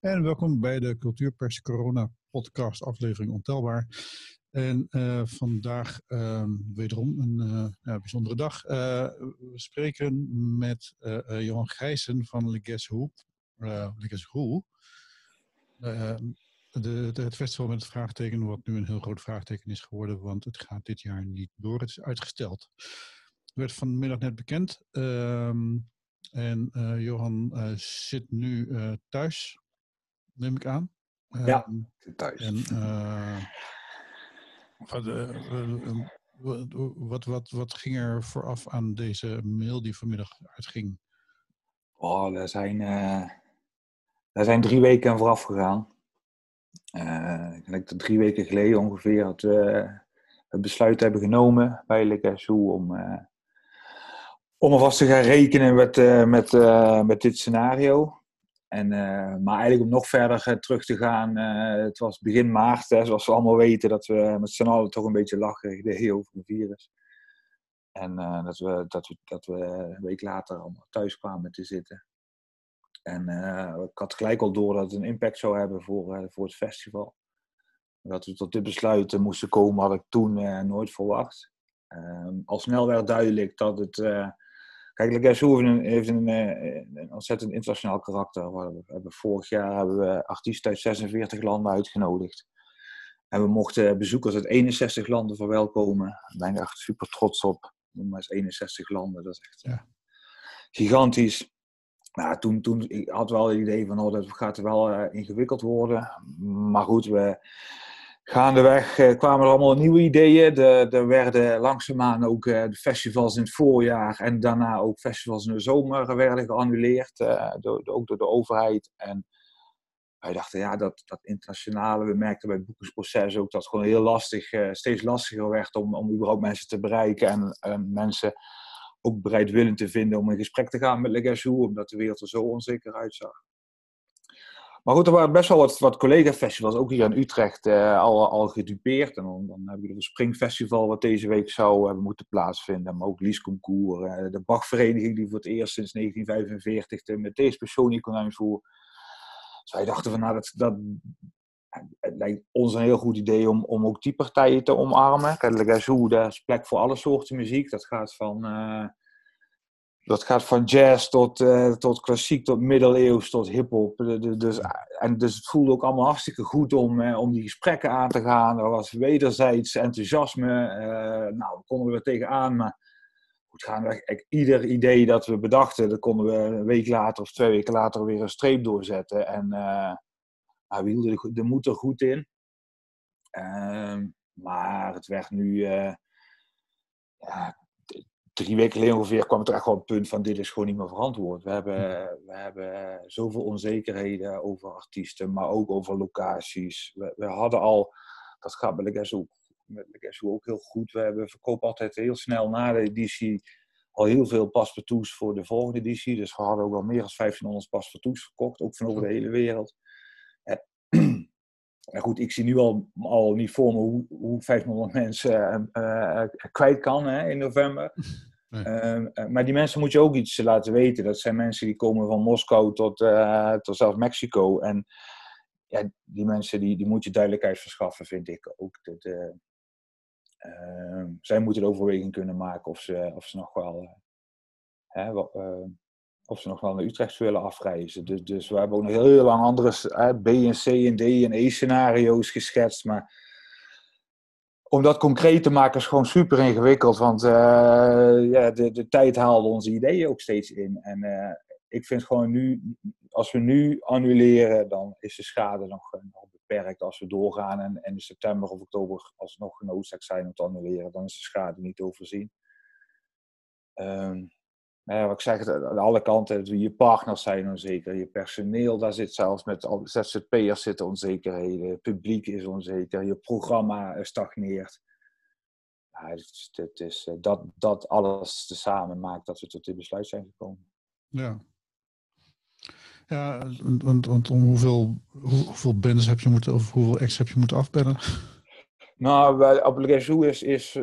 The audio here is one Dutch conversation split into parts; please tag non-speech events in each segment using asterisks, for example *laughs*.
En welkom bij de Cultuurpers Corona podcast aflevering Ontelbaar. En uh, vandaag uh, wederom een ja, bijzondere dag. Eh, we spreken met Johan Gijssen van Le Guess Who. Le de, het festival met het vraagteken, wat nu een heel groot vraagteken is geworden, want het gaat dit jaar niet door. Het is uitgesteld. Het werd vanmiddag net bekend. Ehm, en Johan zit nu thuis neem ik aan. Ja, ehm, thuis. En, uh, wat, uh, wat, wat, wat, ging er vooraf aan deze mail die vanmiddag uitging? Oh, er zijn, er zijn drie weken vooraf gegaan. ik denk dat drie weken geleden ongeveer dat we het besluit hebben genomen bij Le om, om alvast te gaan rekenen met, met, met dit scenario. En, uh, maar eigenlijk om nog verder uh, terug te gaan, uh, het was begin maart, hè, zoals we allemaal weten, dat we met z'n allen toch een beetje lachen deden over een virus. En dat, we, dat, we, dat we een week later allemaal thuis kwamen te zitten. En ik had gelijk al door dat het een impact zou hebben voor, voor het festival. Dat we tot dit besluit moesten komen, had ik toen nooit verwacht. Ehm, al snel werd duidelijk dat het Kijk, Le Guess heeft een, eh, een, ontzettend internationaal karakter. We hebben, vorig jaar hebben we artiesten uit 46 landen uitgenodigd. En we mochten bezoekers uit 61 landen verwelkomen. Daar ben ik echt super trots op. Maar eens 61 landen, dat is echt ja. gigantisch. Nou, toen, toen ik had wel het idee van, oh, dat gaat wel uh, ingewikkeld worden. Maar goed, we, gaandeweg uh, kwamen er allemaal nieuwe ideeën. er werden langzaamaan ook de festivals in het voorjaar en daarna ook festivals in de zomer werden geannuleerd, uh, door, ook door de overheid. En wij dachten, ja, dat, dat internationale, we merkten bij het boekingsproces ook dat het gewoon heel lastig, steeds lastiger werd om, om überhaupt mensen te bereiken en, en mensen ook bereidwillend te vinden om in gesprek te gaan met Legacy, omdat de wereld er zo onzeker uitzag. Maar goed, er waren best wel wat, wat collega-festivals, ook hier in Utrecht, uh, al, al gedupeerd. En dan, dan heb je het Springfestival, wat deze week zou hebben moeten plaatsvinden. Maar ook Lies Concours, uh, de Bachvereniging, die voor het eerst sinds 1945 de Matthäus Passionie kon uitvoeren. Dus wij dachten van, nou, dat, dat het lijkt ons een heel goed idee om, om ook die partijen te omarmen. Kijk, daar is plek voor alle soorten muziek. Dat gaat van... dat gaat van jazz tot, uh, tot klassiek, tot middeleeuws, tot hip-hop. Dus, en dus het voelde ook allemaal hartstikke goed om, uh, om die gesprekken aan te gaan. Er was wederzijds enthousiasme. Uh, nou, we konden we er tegenaan. Maar goed, gaan we, ieder idee dat we bedachten, dat konden we een week later of twee weken later weer een streep doorzetten. En nou, we hielden de, de moed er goed in. Ehm, maar het werd nu. ja, drie weken geleden ongeveer kwam het er echt wel op het punt van dit is gewoon niet meer verantwoord. We hebben, we hebben zoveel onzekerheden over artiesten, maar ook over locaties. We, we hadden al, dat gaat met Legasso, met ook heel goed. We hebben, verkopen altijd heel snel na de editie al heel veel paspartouts voor de volgende editie. Dus we hadden ook al meer dan 1500 paspartouts verkocht, ook van over de hele wereld. *clears throat* En goed, ik zie nu al, al niet voor me hoe, hoe 1500 mensen uh, kwijt kan hè, in november. *laughs* Ehm, eh, maar die mensen moet je ook iets laten weten. Dat zijn mensen die komen van Moskou tot, uh, tot zelfs Mexico. En ja, die mensen die, die moet je duidelijkheid verschaffen, vind ik ook. Dat, uh, zij moeten de overweging kunnen maken of ze, of ze nog wel. Hè, of ze nog wel naar Utrecht willen afreizen. Dus, dus we hebben ook nog heel, heel lang andere B en C en D en E scenario's geschetst. Maar om dat concreet te maken is gewoon super ingewikkeld. Want uh, ja, de, de tijd haalde onze ideeën ook steeds in. En uh, ik vind gewoon nu, als we nu annuleren, dan is de schade nog, eh, nog beperkt. Als we doorgaan en, in september of oktober alsnog genoodzaakt zijn om te annuleren, dan is de schade niet overzien. Um, ja, wat ik zeg, aan alle kanten, je partners zijn onzeker, je personeel, daar zit zelfs met ZZP'ers zitten onzekerheden, publiek is onzeker, je programma stagneert. Het, is, eh, dat, dat alles tezamen maakt dat we tot dit besluit zijn gekomen. Ja. Ja, want, want om hoeveel, hoeveel bands heb je moeten, of hoeveel acts heb je moeten afbellen? Nou, bij Application is, is,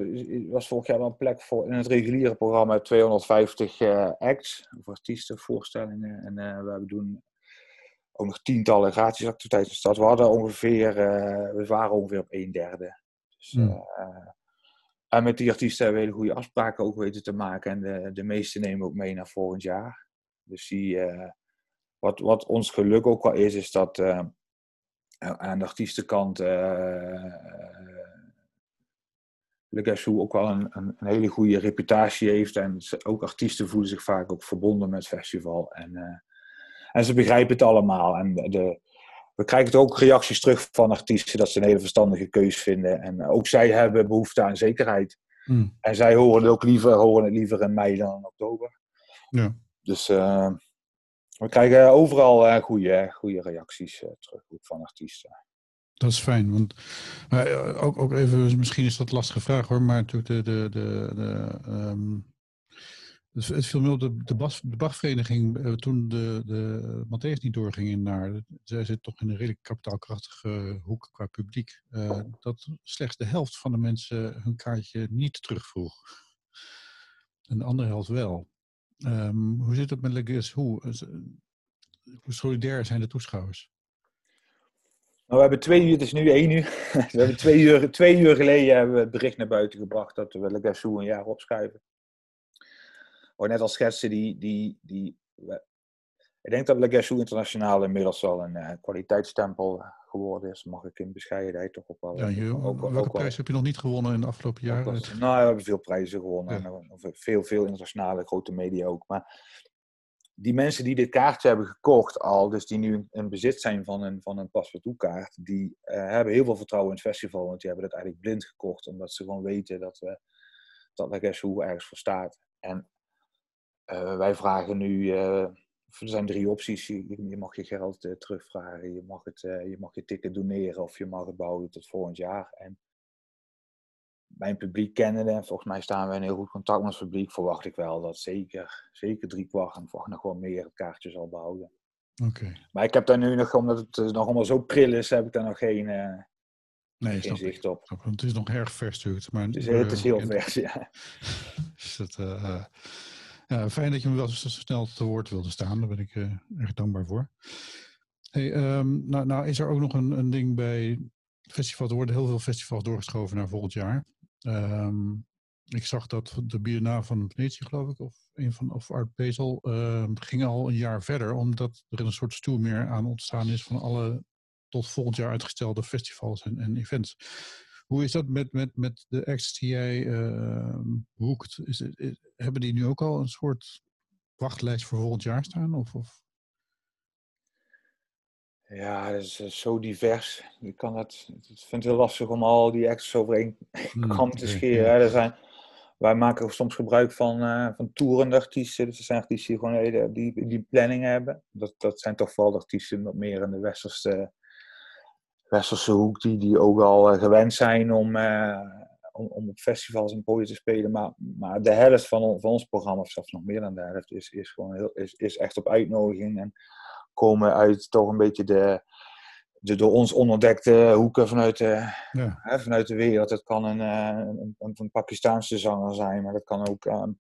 was vorig jaar een plek voor in het reguliere programma 250 uh, acts, of artiesten, voorstellingen. En uh, we doen ook nog tientallen gratis activiteiten in de stad. We hadden ongeveer, we waren ongeveer op een derde. Dus, Hmm. en met die artiesten hebben we hele goede afspraken ook weten te maken. En de, de meeste nemen we ook mee naar volgend jaar. Dus die, wat, wat ons geluk ook wel is, is dat aan de artiestenkant Le Gassou ook wel een, een, een, hele goede reputatie heeft. En ook artiesten voelen zich vaak ook verbonden met het festival. En, uh, en ze begrijpen het allemaal. En de, we krijgen ook reacties terug van artiesten dat ze een hele verstandige keus vinden. En ook zij hebben behoefte aan zekerheid. Hmm. En zij horen het ook liever, horen het liever in mei dan in oktober. Ja. Dus uh, we krijgen overal uh, goede, goede reacties terug van artiesten. Dat is fijn, want uh, ook, ook even, misschien is dat een lastige vraag hoor, maar natuurlijk de, de, de, de um, het viel me op, de, de, Bachvereniging, uh, toen de, de Matthäus niet doorging in naar, zij zit toch in een redelijk kapitaalkrachtige hoek qua publiek, uh, dat slechts de helft van de mensen hun kaartje niet terugvroeg. En de andere helft wel. Um, hoe zit het met Legis? Hoe, hoe solidair zijn de toeschouwers? Nou, we hebben twee uur, het is nu één uur. *laughs* we hebben twee uur, twee uur geleden hebben we het bericht naar buiten gebracht dat we Le Gassou een jaar opschuiven. Oh, net als schetsen, die, die, die, ik denk dat Le Gassou internationaal inmiddels wel een uh, kwaliteitsstempel geworden is. Mag ik in bescheidenheid toch ook wel. Ja, je, ook, welke ook prijs heb je nog niet gewonnen in de afgelopen jaren? Nou, we hebben veel prijzen gewonnen. Ja. En, veel, veel internationale grote media ook. Maar die mensen die dit kaartje hebben gekocht al, dus die nu in bezit zijn van een, van een paspartoutkaart, die uh, hebben heel veel vertrouwen in het festival, want die hebben het eigenlijk blind gekocht, omdat ze gewoon weten dat, we, dat La Guess ergens voor staat. En uh, wij vragen nu, uh, er zijn drie opties, je, je mag je geld terugvragen, je mag, het, je mag je ticket doneren of je mag het bouwen tot volgend jaar. En mijn publiek kennende, en volgens mij staan we in heel goed contact met het publiek, verwacht ik wel dat zeker, zeker drie kwart en nog wel meer het kaartje zal behouden. Okay. Maar ik heb daar nu nog, omdat het nog allemaal zo pril is, heb ik daar nog geen, uh, nee, geen zicht op. Snap, het is nog erg vers natuurlijk. Maar, het, is, het is heel vers, ja. dus het, uh, ja. Fijn dat je me wel zo snel te woord wilde staan, daar ben ik uh, erg dankbaar voor. Hey, um, nou, nou is er ook nog een, een ding bij festival. Er worden heel veel festivals doorgeschoven naar volgend jaar. Um, ik zag dat de Biennale van Venetië, geloof ik, of een van of Art Basel, uh, ging al een jaar verder, omdat er een soort stoel meer aan ontstaan is van alle tot volgend jaar uitgestelde festivals en, en events. Hoe is dat met, met, met de acts die jij uh, boekt? Is, hebben die nu ook al een soort wachtlijst voor volgend jaar staan? Of, of? Ja, dat is zo divers. Je kan het, ik vind het heel lastig om al die acts over één *laughs* kam te scheren. Er zijn, wij maken soms gebruik van, uh, van toerende artiesten. Dus er zijn artiesten die gewoon hele, die, die planning hebben. Dat, dat zijn toch vooral de artiesten wat meer in de westerse, westerse hoek, die, die ook al uh, gewend zijn om, om, om op festivals en podium te spelen. Maar, maar de helft van, van ons programma, of zelfs nog meer dan de helft, is, is, gewoon heel, is, is echt op uitnodiging. En, komen uit toch een beetje de, de door ons onontdekte hoeken vanuit de, ja. hè, vanuit de wereld. Het kan een, een, een, een Pakistaanse zanger zijn, maar dat kan ook. Um,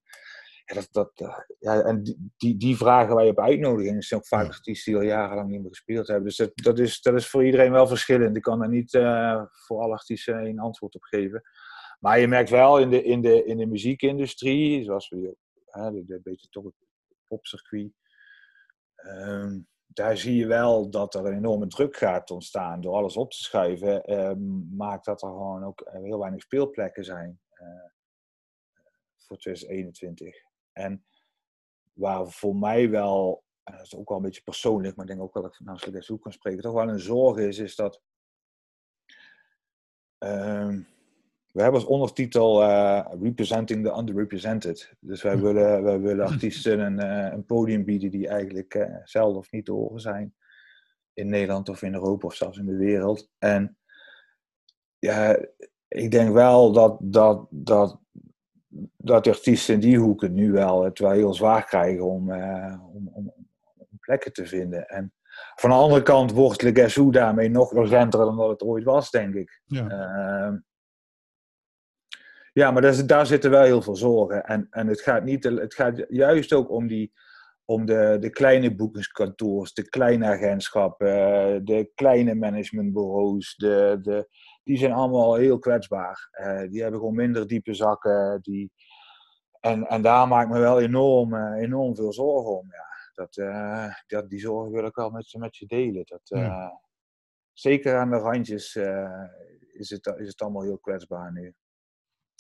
ja, dat, dat, uh, ja, en die, die, die vragen wij op uitnodiging. Dat zijn ook vaak artiesten die al jarenlang niet meer gespeeld hebben. Dus dat, dat, is, dat is voor iedereen wel verschillend. Ik kan er niet uh, voor alle artiesten een antwoord op geven. Maar je merkt wel in de, in de, in de muziekindustrie, zoals we hè, de, beetje toch het popcircuit. Um, daar zie je wel dat er een enorme druk gaat ontstaan door alles op te schuiven. Uh, maakt dat er gewoon ook heel weinig speelplekken zijn uh, voor 2021. En waar voor mij wel, en dat is ook wel een beetje persoonlijk, maar ik denk ook wel dat ik namens de zoek kan spreken, toch wel een zorg is, is dat. Uh, we hebben als ondertitel uh, Representing the Underrepresented. Dus wij willen, wij willen artiesten een, uh, een podium bieden die eigenlijk uh, zelf of niet te horen zijn. In Nederland of in Europa of zelfs in de wereld. En ja, ik denk wel dat, dat, dat, dat de artiesten in die hoeken nu wel het wel heel zwaar krijgen om, om, om, om, plekken te vinden. En van de andere kant wordt Le Gassou daarmee nog urgenter dan dat het ooit was, denk ik. Ja. Ja, maar daar, daar zitten wel heel veel zorgen. En, en het, gaat niet, het gaat juist ook om die, om de, de kleine boekingskantoors, de kleine agentschappen, eh, de kleine managementbureaus, de, de, die zijn allemaal heel kwetsbaar. Uh, die hebben gewoon minder diepe zakken. Die, en, en daar maak ik me wel enorm, uh, enorm veel zorgen om. Ja. Dat, dat, die zorgen wil ik wel met, met je delen. Dat, ja. Zeker aan de randjes is, het, is het allemaal heel kwetsbaar nu.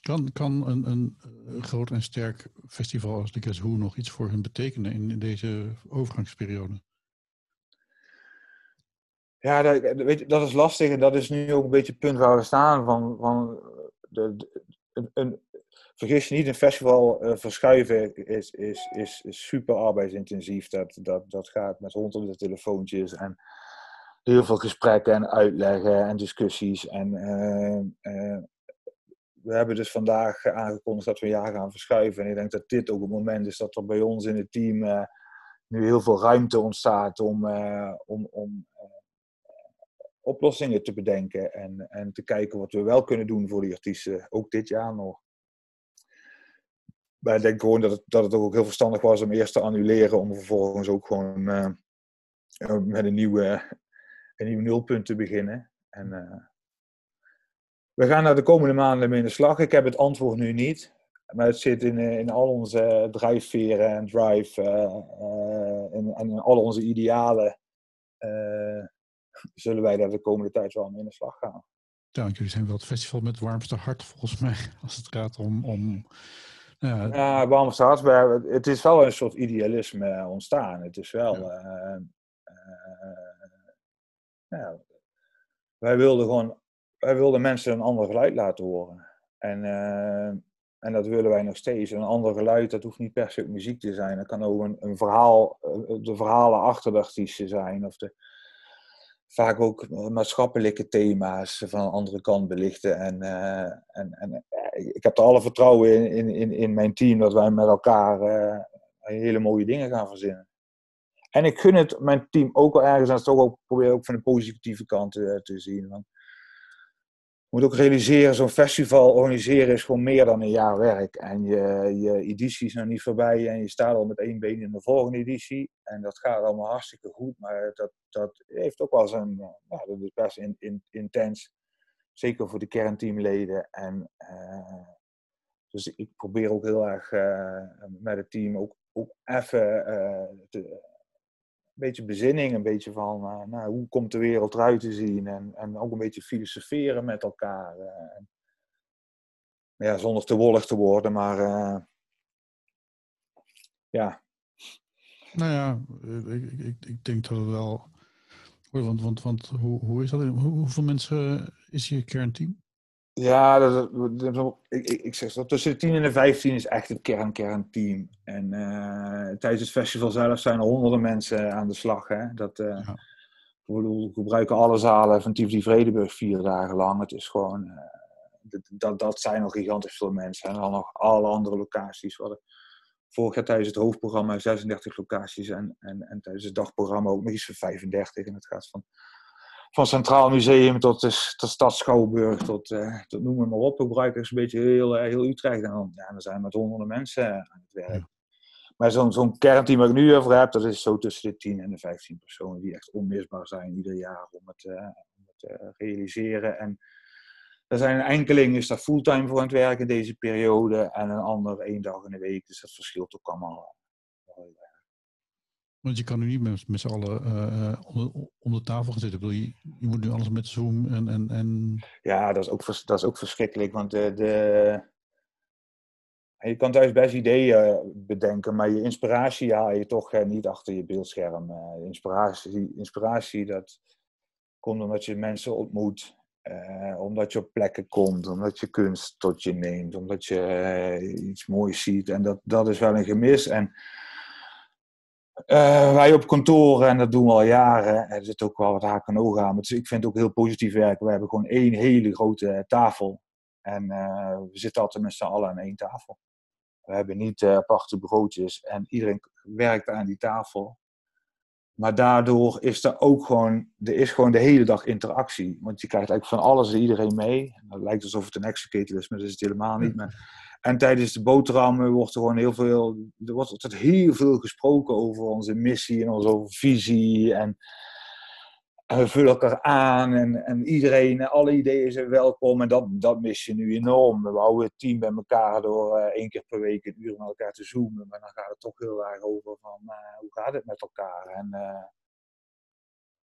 Kan, kan een, een, groot en sterk festival als de Guess Who nog iets voor hen betekenen in, deze overgangsperiode? Ja, dat, weet je, dat is lastig en dat is nu ook een beetje het punt waar we staan. Van, van de, een, een, vergis je niet, een festival uh, verschuiven is, is, is, is, super arbeidsintensief. Dat, dat, dat gaat met honderden telefoontjes en heel veel gesprekken en uitleggen en discussies. En uh, uh, we hebben dus vandaag aangekondigd dat we een jaar gaan verschuiven. En ik denk dat dit ook het moment is dat er bij ons in het team uh, nu heel veel ruimte ontstaat om, uh, om, om uh, oplossingen te bedenken. En, en te kijken wat we wel kunnen doen voor die artiesten, ook dit jaar nog. Maar ik denk gewoon dat het, dat het ook heel verstandig was om eerst te annuleren, om vervolgens ook gewoon met een nieuwe, een nieuw nulpunt te beginnen. En we gaan daar de komende maanden mee in de slag. Ik heb het antwoord nu niet. Maar het zit in, eh, in al onze drijfveren en drive uh, en, en, in al onze idealen. Uh, zullen wij daar de komende tijd wel mee in de slag gaan. Ja, jullie zijn wel het festival met het warmste hart volgens mij. *laughs* Als het gaat om. om ja, ja warmste hart. Het is wel een soort idealisme ontstaan. Het is wel. Ja. ja, wij wilden gewoon wij wilden mensen een ander geluid laten horen. En, uh, en dat willen wij nog steeds. Een ander geluid, dat hoeft niet per se muziek te zijn. Dat kan ook een, een verhaal, eh, de verhalen achter de artiesten zijn. Of de, vaak ook maatschappelijke thema's van een andere kant belichten. En, en, en ik heb er alle vertrouwen in, in, in, in mijn team dat wij met elkaar hele mooie dingen gaan verzinnen. En ik gun het mijn team ook wel ergens, en toch ook probeer ook van de positieve kant te, te zien. Want moet ook realiseren, zo'n festival organiseren is gewoon meer dan een jaar werk. En je, je editie is nog niet voorbij en je staat al met één been in de volgende editie. En dat gaat allemaal hartstikke goed, maar dat, dat heeft ook wel zijn, ja, dat is best in, in, intens. Zeker voor de kernteamleden. En, uh, dus ik probeer ook heel erg uh, met het team ook, ook even te, beetje bezinning, een beetje van uh, nou, hoe komt de wereld eruit te zien en, en ook een beetje filosoferen met elkaar. Uh, ja, zonder te wollig te worden, maar uh, ja. Nou ja, ik, ik, ik denk dat het wel. Want, want, want hoe, hoe is dat? Hoe, hoeveel mensen is je kernteam? Ja, dat, dat, ik, ik, zeg dat tussen de 10 en de 15 is echt het kern-kernteam. En uh, tijdens het festival zelf zijn er honderden mensen aan de slag. Hè? Dat, uh, ja. We gebruiken alle zalen van Tivoli Vredenburg vier dagen lang. Het is gewoon, uh, dat, dat zijn nog gigantisch veel mensen. En dan nog alle andere locaties. We hadden vorig jaar tijdens het hoofdprogramma 36 locaties. En, en, en tijdens het dagprogramma ook nog eens van 35. En het gaat van van Centraal Museum tot de, tot Stad Schouwburg, tot, uh, tot noem maar op. We gebruiken een beetje heel, uh, heel Utrecht. En dan, ja, dan zijn we met honderden mensen eh, aan het werk. Ja. Maar zo'n zo'n kernteam waar ik nu over heb, dat is zo tussen de 10 en de 15 personen die echt onmisbaar zijn ieder jaar om het, uh, om het te realiseren. En er zijn een enkeling is daar fulltime voor aan het werken in deze periode en een ander één dag in de week. Dus dat verschilt ook allemaal. Want je kan nu niet met, met z'n allen uh, onder, onder tafel gaan zitten. Je, je moet nu alles met Zoom en... en, en... Ja, dat is, ook, dat is ook verschrikkelijk. Want de, de, je kan thuis best ideeën bedenken, maar je inspiratie haal je toch niet achter je beeldscherm. Inspiratie, inspiratie, dat komt omdat je mensen ontmoet. omdat je op plekken komt, omdat je kunst tot je neemt, omdat je iets moois ziet. En dat, dat is wel een gemis. En uh, wij op kantoor, en dat doen we al jaren, er zit ook wel wat haken en ogen aan. Maar ik vind het ook heel positief werken. We hebben gewoon één hele grote tafel. En uh, we zitten altijd met z'n allen aan één tafel. We hebben niet uh, aparte bureautjes. En iedereen werkt aan die tafel. Maar daardoor is er ook gewoon, er is gewoon de hele dag interactie. Want je krijgt eigenlijk van alles en iedereen mee. Het lijkt alsof het een executive is, maar dat is het helemaal niet. Maar, en tijdens de boterhammen wordt er gewoon heel veel, er wordt altijd heel veel gesproken over onze missie en onze visie. En, en we vullen elkaar aan en, en iedereen, alle ideeën zijn welkom. En dat, dat mis je nu enorm. We houden het team bij elkaar door uh, één keer per week een uur met elkaar te zoomen. Maar dan gaat het toch heel erg over van uh, hoe gaat het met elkaar. En uh,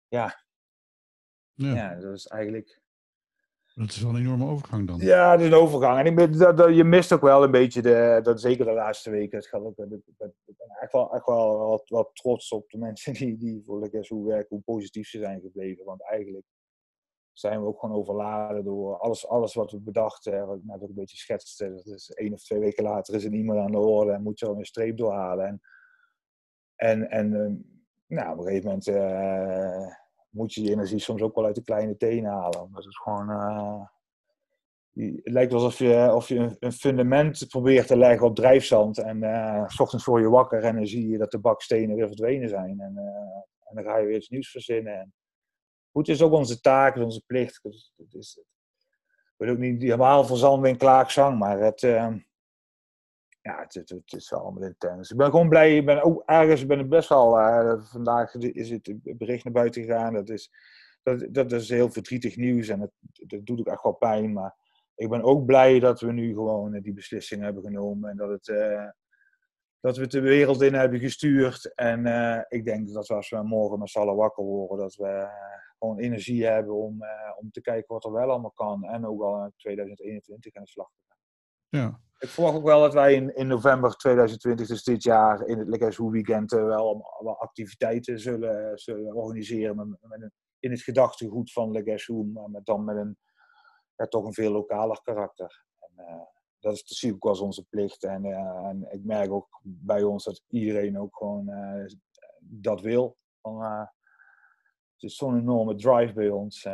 ja. ja. ja, dat is eigenlijk dat is wel een enorme overgang dan. Ja, het is een overgang. En ik dat, je mist ook wel een beetje, de, dat, zeker de laatste weken. Ik ben echt wel, echt wel wat, trots op de mensen die, die de hoe werken, hoe positief ze zijn gebleven. Want eigenlijk zijn we ook gewoon overladen door alles, alles wat we bedachten. Wat ik net ook een beetje schetste. Dat is één of twee weken later is er meer aan de orde en moet je al een streep doorhalen. En, en, en ehm, nou, op een gegeven moment. Uh, moet je je energie soms ook wel uit de kleine tenen halen. Omdat het gewoon. Uh, het lijkt alsof je, of je een, fundament probeert te leggen op drijfzand. En uh, s ochtends word je wakker en dan zie je dat de bakstenen weer verdwenen zijn. En, en dan ga je weer iets nieuws verzinnen. En goed, het is ook onze taak, het is onze plicht. Is, het ik wil ook niet helemaal verzanden in klaagzang, maar het, ja, het, het, het, is wel allemaal intens. Ik ben gewoon blij. Ik ben ook ergens ben ik best wel. Uh, vandaag is het bericht naar buiten gegaan. Dat is, dat, dat is heel verdrietig nieuws en dat, dat doet ook echt wel pijn. Maar ik ben ook blij dat we nu gewoon uh, die beslissing hebben genomen. En dat, het, uh, dat we het de wereld in hebben gestuurd. En ik denk dat als we morgen met z'n wakker worden, dat we gewoon energie hebben om, om te kijken wat er wel allemaal kan. En ook al in 2021 aan de slag te. Ja, ik verwacht ook wel dat wij in, in november 2020, dus dit jaar, in het Legacy Weekend uh, wel, wel activiteiten zullen, zullen organiseren. Met, met een, in het gedachtegoed van Legacy, maar met dan met een ja, toch een veel lokaler karakter. En, uh, dat is zie ik als onze plicht. En, uh, en, ik merk ook bij ons dat iedereen ook gewoon dat wil. Van, het is zo'n enorme drive bij ons.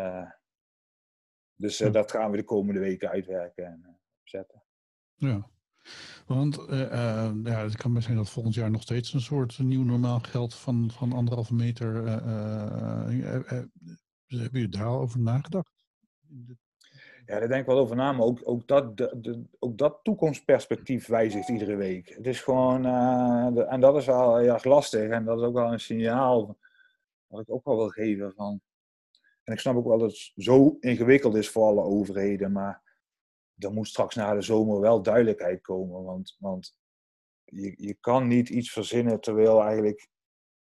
dus dat gaan we de komende weken uitwerken en opzetten. Ja, want uh, uh, ja, het kan best zijn dat volgend jaar nog steeds een soort nieuw normaal geldt van, van anderhalve meter. Uh, hebben jullie daar al over nagedacht? Ja, daar denk ik wel over na, maar ook, ook, dat, de, ook dat toekomstperspectief wijzigt iedere week. Het is gewoon, en dat is wel erg lastig en dat is ook wel een signaal wat ik ook wel wil geven van. En ik snap ook wel dat het zo ingewikkeld is voor alle overheden, maar er moet straks na de zomer wel duidelijkheid komen. Want, want je, je kan niet iets verzinnen terwijl eigenlijk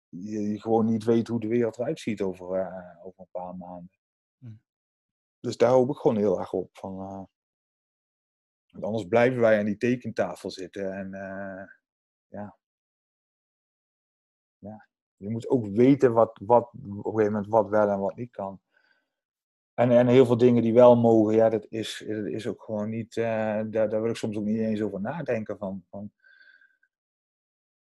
je, je gewoon niet weet hoe de wereld eruit ziet over, uh, over een paar maanden. Dus daar hoop ik gewoon heel erg op. Van, uh, want anders blijven wij aan die tekentafel zitten. En uh, ja. ja. Je moet ook weten wat, wat op een gegeven moment wat wel en wat niet kan. En, en heel veel dingen die wel mogen, ja, dat is, dat is ook gewoon niet, uh, daar, daar wil ik soms ook niet eens over nadenken van. van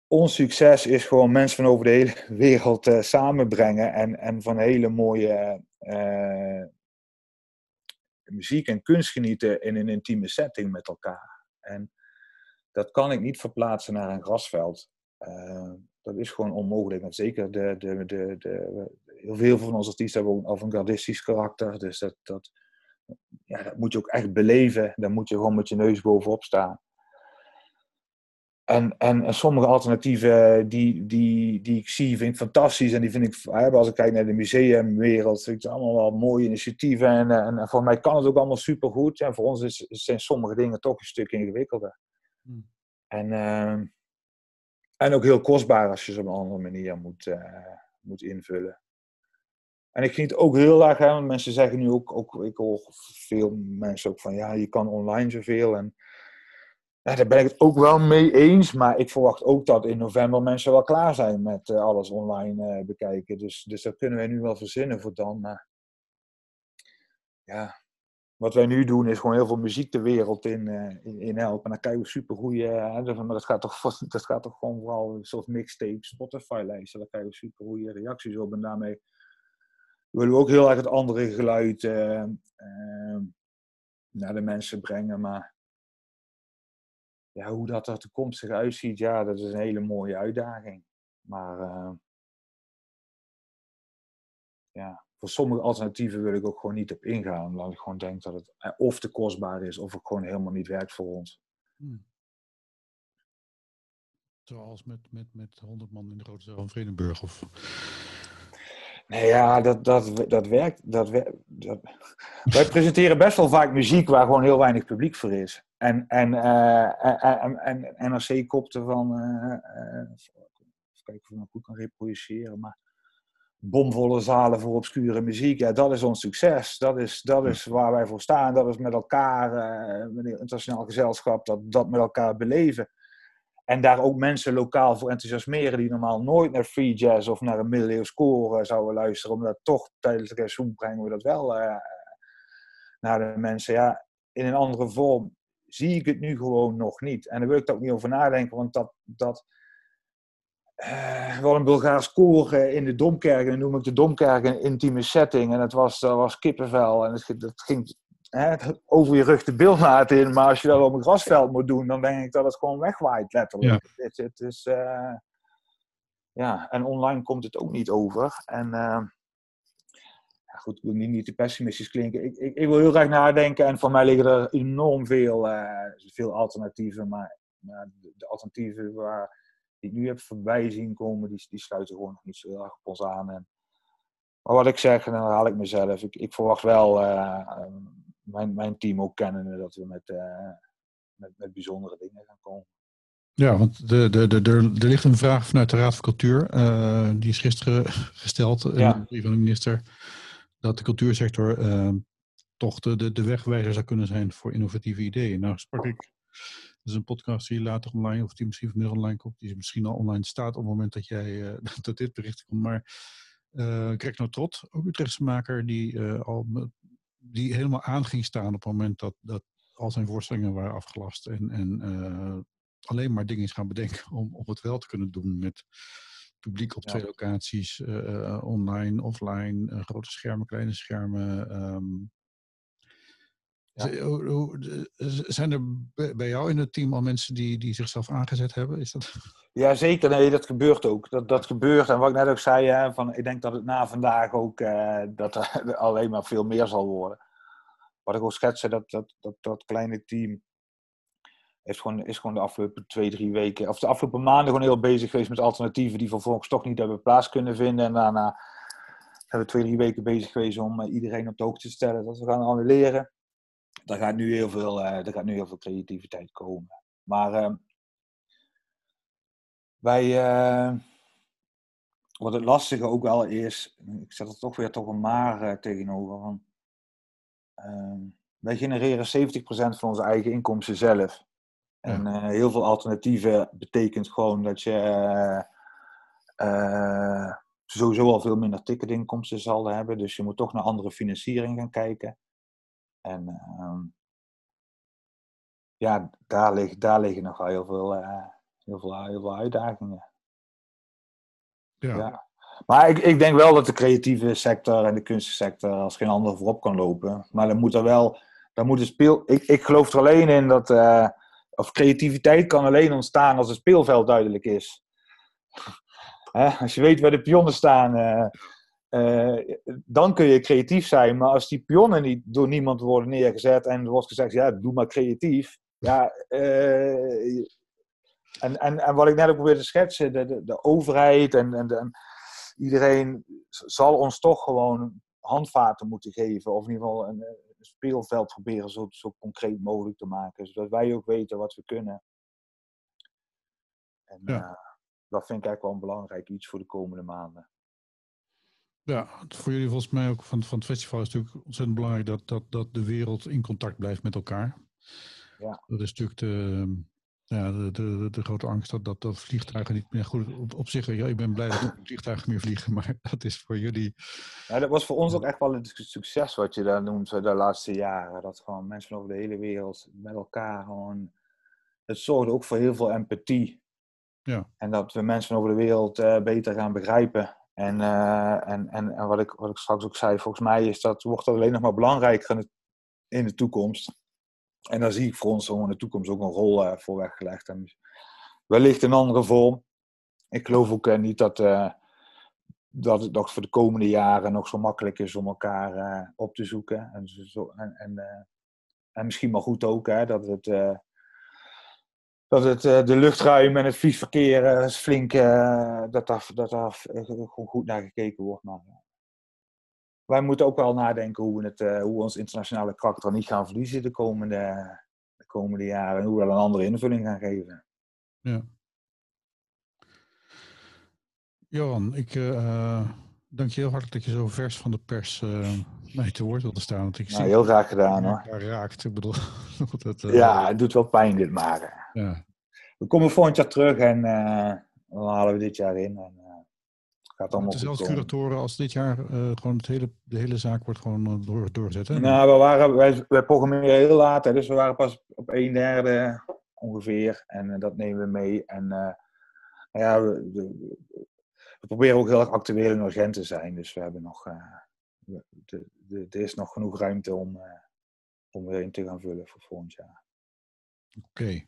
ons succes is gewoon mensen van over de hele *laughs* wereld uh, samenbrengen en, en van hele mooie uh, muziek en kunst genieten in een intieme setting met elkaar. En dat kan ik niet verplaatsen naar een grasveld. dat is gewoon onmogelijk. En zeker de, de, de, de, heel veel van onze artiesten hebben ook een avant-gardistisch karakter. Dus dat, dat, ja, dat moet je ook echt beleven. Daar moet je gewoon met je neus bovenop staan. En, en, en, sommige alternatieven die, die, die ik zie, vind ik fantastisch. En die vind ik, als ik kijk naar de museumwereld, vind ik het allemaal wel mooie initiatieven. En, en, en voor mij kan het ook allemaal supergoed. En voor ons is, zijn sommige dingen toch een stuk ingewikkelder. Hmm. En, uh, en ook heel kostbaar als je ze op een andere manier moet, uh, moet invullen. En ik vind het ook heel erg, hè, want mensen zeggen nu ook, ook, ik hoor veel mensen ook van, ja, je kan online zoveel. En ja, daar ben ik het ook wel mee eens, maar ik verwacht ook dat in november mensen wel klaar zijn met uh, alles online uh, bekijken. Dus, dus dat kunnen wij nu wel verzinnen voor dan. Maar ja, wat wij nu doen is gewoon heel veel muziek de wereld in, uh, in, helpen. En dan krijgen we super goede, maar dat gaat, toch, *laughs* dat gaat toch gewoon vooral soort mixtape, Spotify-lijsten. Daar krijgen we super goede reacties op en daarmee willen ook heel erg het andere geluid uh, uh, naar de mensen brengen. Maar ja, hoe dat er toekomstig uitziet, ja, dat is een hele mooie uitdaging. Maar uh, ja, voor sommige alternatieven wil ik ook gewoon niet op ingaan. Omdat ik gewoon denk dat het eh, of te kostbaar is of het gewoon helemaal niet werkt voor ons. Hmm. Zoals met, met, met 100 man in de Rode Zaal van Vredenburg? Of... Nee, ja, dat, dat, dat werkt. Dat, dat, wij presenteren best wel vaak muziek waar gewoon heel weinig publiek voor is. En, en, uh, en, en, NRC kopte van. Uh, even kijken of ik het goed kan reproduceren. Maar bomvolle zalen voor obscure muziek. Ja, dat is ons succes. Dat is, dat is waar wij voor staan. Dat is met elkaar, uh, met het internationaal gezelschap, dat, dat met elkaar beleven. En daar ook mensen lokaal voor enthousiasmeren die normaal nooit naar free jazz of naar een middeleeuws score zouden luisteren. Omdat toch tijdens het seizoen brengen we dat wel uh, naar de mensen. Ja, in een andere vorm zie ik het nu gewoon nog niet. En daar wil ik ook niet over nadenken, want dat, dat uh, wel een Bulgaars koor in de Domkerk. En dan noem ik de Domkerk een intieme setting. En het was, dat was kippenvel. En het, dat ging hè, over je rug de beeldmaat in. Maar als je dat op een grasveld moet doen, dan denk ik dat het gewoon wegwaait, letterlijk. Ja. Het, het is, uh, ja, en online komt het ook niet over. En uh, ja, goed, ik wil niet, niet te pessimistisch klinken. Ik, ik, ik, wil heel graag nadenken. En voor mij liggen er enorm veel, uh, veel alternatieven. Maar de, de alternatieven waar die ik nu heb voorbij zien komen, die, die sluiten gewoon nog niet zo heel erg op ons aan. En, maar wat ik zeg, en dan haal ik mezelf. Ik, ik verwacht wel uh, mijn, mijn team ook kennen dat we met, uh, met, met bijzondere dingen gaan komen. Ja, want de, de, de, er, er ligt een vraag vanuit de Raad van Cultuur. Uh, die is gisteren gesteld in de brief van de minister. Dat de cultuursector toch de, de, de wegwijzer zou kunnen zijn voor innovatieve ideeën. Nou sprak ik dat is een podcast die later online, of die misschien vanmiddag online komt, die misschien al online staat op het moment dat jij uh, *laughs* dat dit bericht komt. Maar uh, Greg Notrot, ook Utrechtse maker, die, al, die helemaal aan ging staan op het moment dat, dat al zijn voorstellingen waren afgelast. En, en alleen maar dingen is gaan bedenken *laughs* om, om het wel te kunnen doen met publiek op twee locaties, online, offline, grote schermen, kleine schermen. Um, zijn er bij jou in het team al mensen die, die zichzelf aangezet hebben? Is dat... *laughs* Ja, zeker. Nee, dat gebeurt ook. Dat, dat gebeurt. En wat ik net ook zei, hè, van, ik denk dat het na vandaag ook uh, dat *laughs* er alleen maar veel meer zal worden. Wat ik ook schetsen, dat, dat, dat, dat kleine team is gewoon, is gewoon de afgelopen twee, drie weken, of de afgelopen maanden gewoon heel bezig geweest met alternatieven die vervolgens toch niet hebben plaats kunnen vinden. En daarna hebben we twee, drie weken bezig geweest om eh, iedereen op de hoogte te stellen dat we gaan annuleren daar gaat nu heel veel, uh, gaat nu heel veel creativiteit komen. Maar uh, wij, uh, wat het lastige ook wel is, ik zet er toch weer toch een maar eh, tegenover. Van, ehm, wij genereren 70% van onze eigen inkomsten zelf. En heel veel alternatieven betekent gewoon dat je sowieso al veel minder ticketinkomsten zal hebben. Dus je moet toch naar andere financiering gaan kijken. En uh, ja, daar, lig, daar liggen nogal heel veel, uh, heel veel, heel veel uitdagingen. Ja. ja. Maar ik, ik denk wel dat de creatieve sector en de kunstensector als geen ander voorop kan lopen. Maar dan moet er wel, dan moet een speel. Ik, ik geloof er alleen in dat. Uh, of creativiteit kan alleen ontstaan als het speelveld duidelijk is. *laughs* als je weet waar de pionnen staan, uh, uh, dan kun je creatief zijn. Maar als die pionnen niet door niemand worden neergezet en er wordt gezegd, ja, doe maar creatief. Ja, uh, en, en, en wat ik net ook probeerde te schetsen, de, de, de overheid en, en, de, iedereen zal ons toch gewoon handvaten moeten geven. Of in ieder geval een, een speelveld proberen zo, zo concreet mogelijk te maken. Zodat wij ook weten wat we kunnen. En ja. uh, dat vind ik eigenlijk wel een belangrijk iets voor de komende maanden. Ja, voor jullie volgens mij ook van, van het festival is natuurlijk ontzettend belangrijk dat, dat, dat de wereld in contact blijft met elkaar. Ja. Dat is natuurlijk de, ja, de, de, de grote angst dat, dat, dat vliegtuigen niet meer goed op, op zich. Ja, ik ben blij dat vliegtuigen meer vliegen, maar *laughs* dat is voor jullie. Ja, dat was voor ons ook echt wel een succes wat je daar noemt de laatste jaren. Dat gewoon mensen over de hele wereld met elkaar gewoon. Het zorgde ook voor heel veel empathie. Ja. En dat we mensen over de wereld uh, beter gaan begrijpen. En, uh, en, en, en wat, ik, wat ik straks ook zei, volgens mij is dat, wordt dat alleen nog maar belangrijker in de toekomst. En daar zie ik voor ons in de toekomst ook een rol uh, voor weggelegd. En wellicht een andere vorm. Ik geloof ook uh, niet dat dat het nog voor de komende jaren nog zo makkelijk is om elkaar op te zoeken. En, zo, en, en, en misschien wel goed ook, hè, dat het dat het, de luchtruim en het vliegverkeer is flink, dat daar, dat daar gewoon goed naar gekeken wordt. Maar wij moeten ook wel nadenken hoe we, het, hoe we ons internationale karakter niet gaan verliezen de komende, de komende jaren. En hoe we dat een andere invulling gaan geven. Ja. Johan, ik uh, dank je heel hartelijk dat je zo vers van de pers uh, mij te woord wilde staan. Want ik nou, heel graag gedaan hoor. raakt. Ik bedoel, *laughs* dat, uh, ja, het doet wel pijn dit maken. Ja. We komen volgend jaar terug en dan halen we dit jaar in. En, gaat allemaal Dezelfde curatoren als dit jaar gewoon het hele, de hele zaak wordt gewoon door, doorgezet. Hè? Nou, we waren, wij, wij programmeren heel laat, hè, dus we waren pas op een derde ongeveer. En dat nemen we mee. En ja, we, we, proberen ook heel erg actueel en urgent te zijn. Dus we hebben nog, uh, de, de, er is nog genoeg ruimte om, uh, om weer in te gaan vullen voor volgend jaar. Oké. Okay.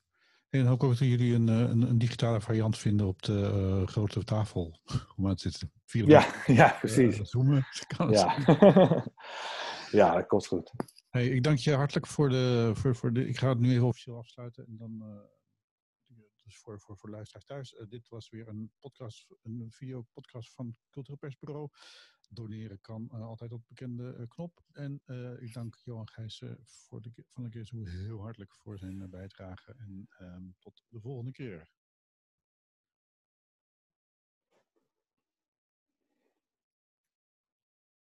En hoop ook dat jullie een, eh, een, een, digitale variant vinden op de uh, grote tafel. *laughs* Hoe *laughs* *laughs* het zit. Ja, ja, precies. Uh, zoomen. Ja. ja, dat komt goed. Hey, ik dank je hartelijk voor de, voor, voor de. Ik ga het nu even officieel afsluiten en dan dus voor, voor, voor luisteraars thuis. Dit was weer een podcast, een video podcast van Cultureel Persbureau. Doneren kan uh, altijd op de bekende uh, knop. En ik dank Johan Gijssen voor de, van de keer heel hartelijk voor zijn bijdrage. En um, tot de volgende keer.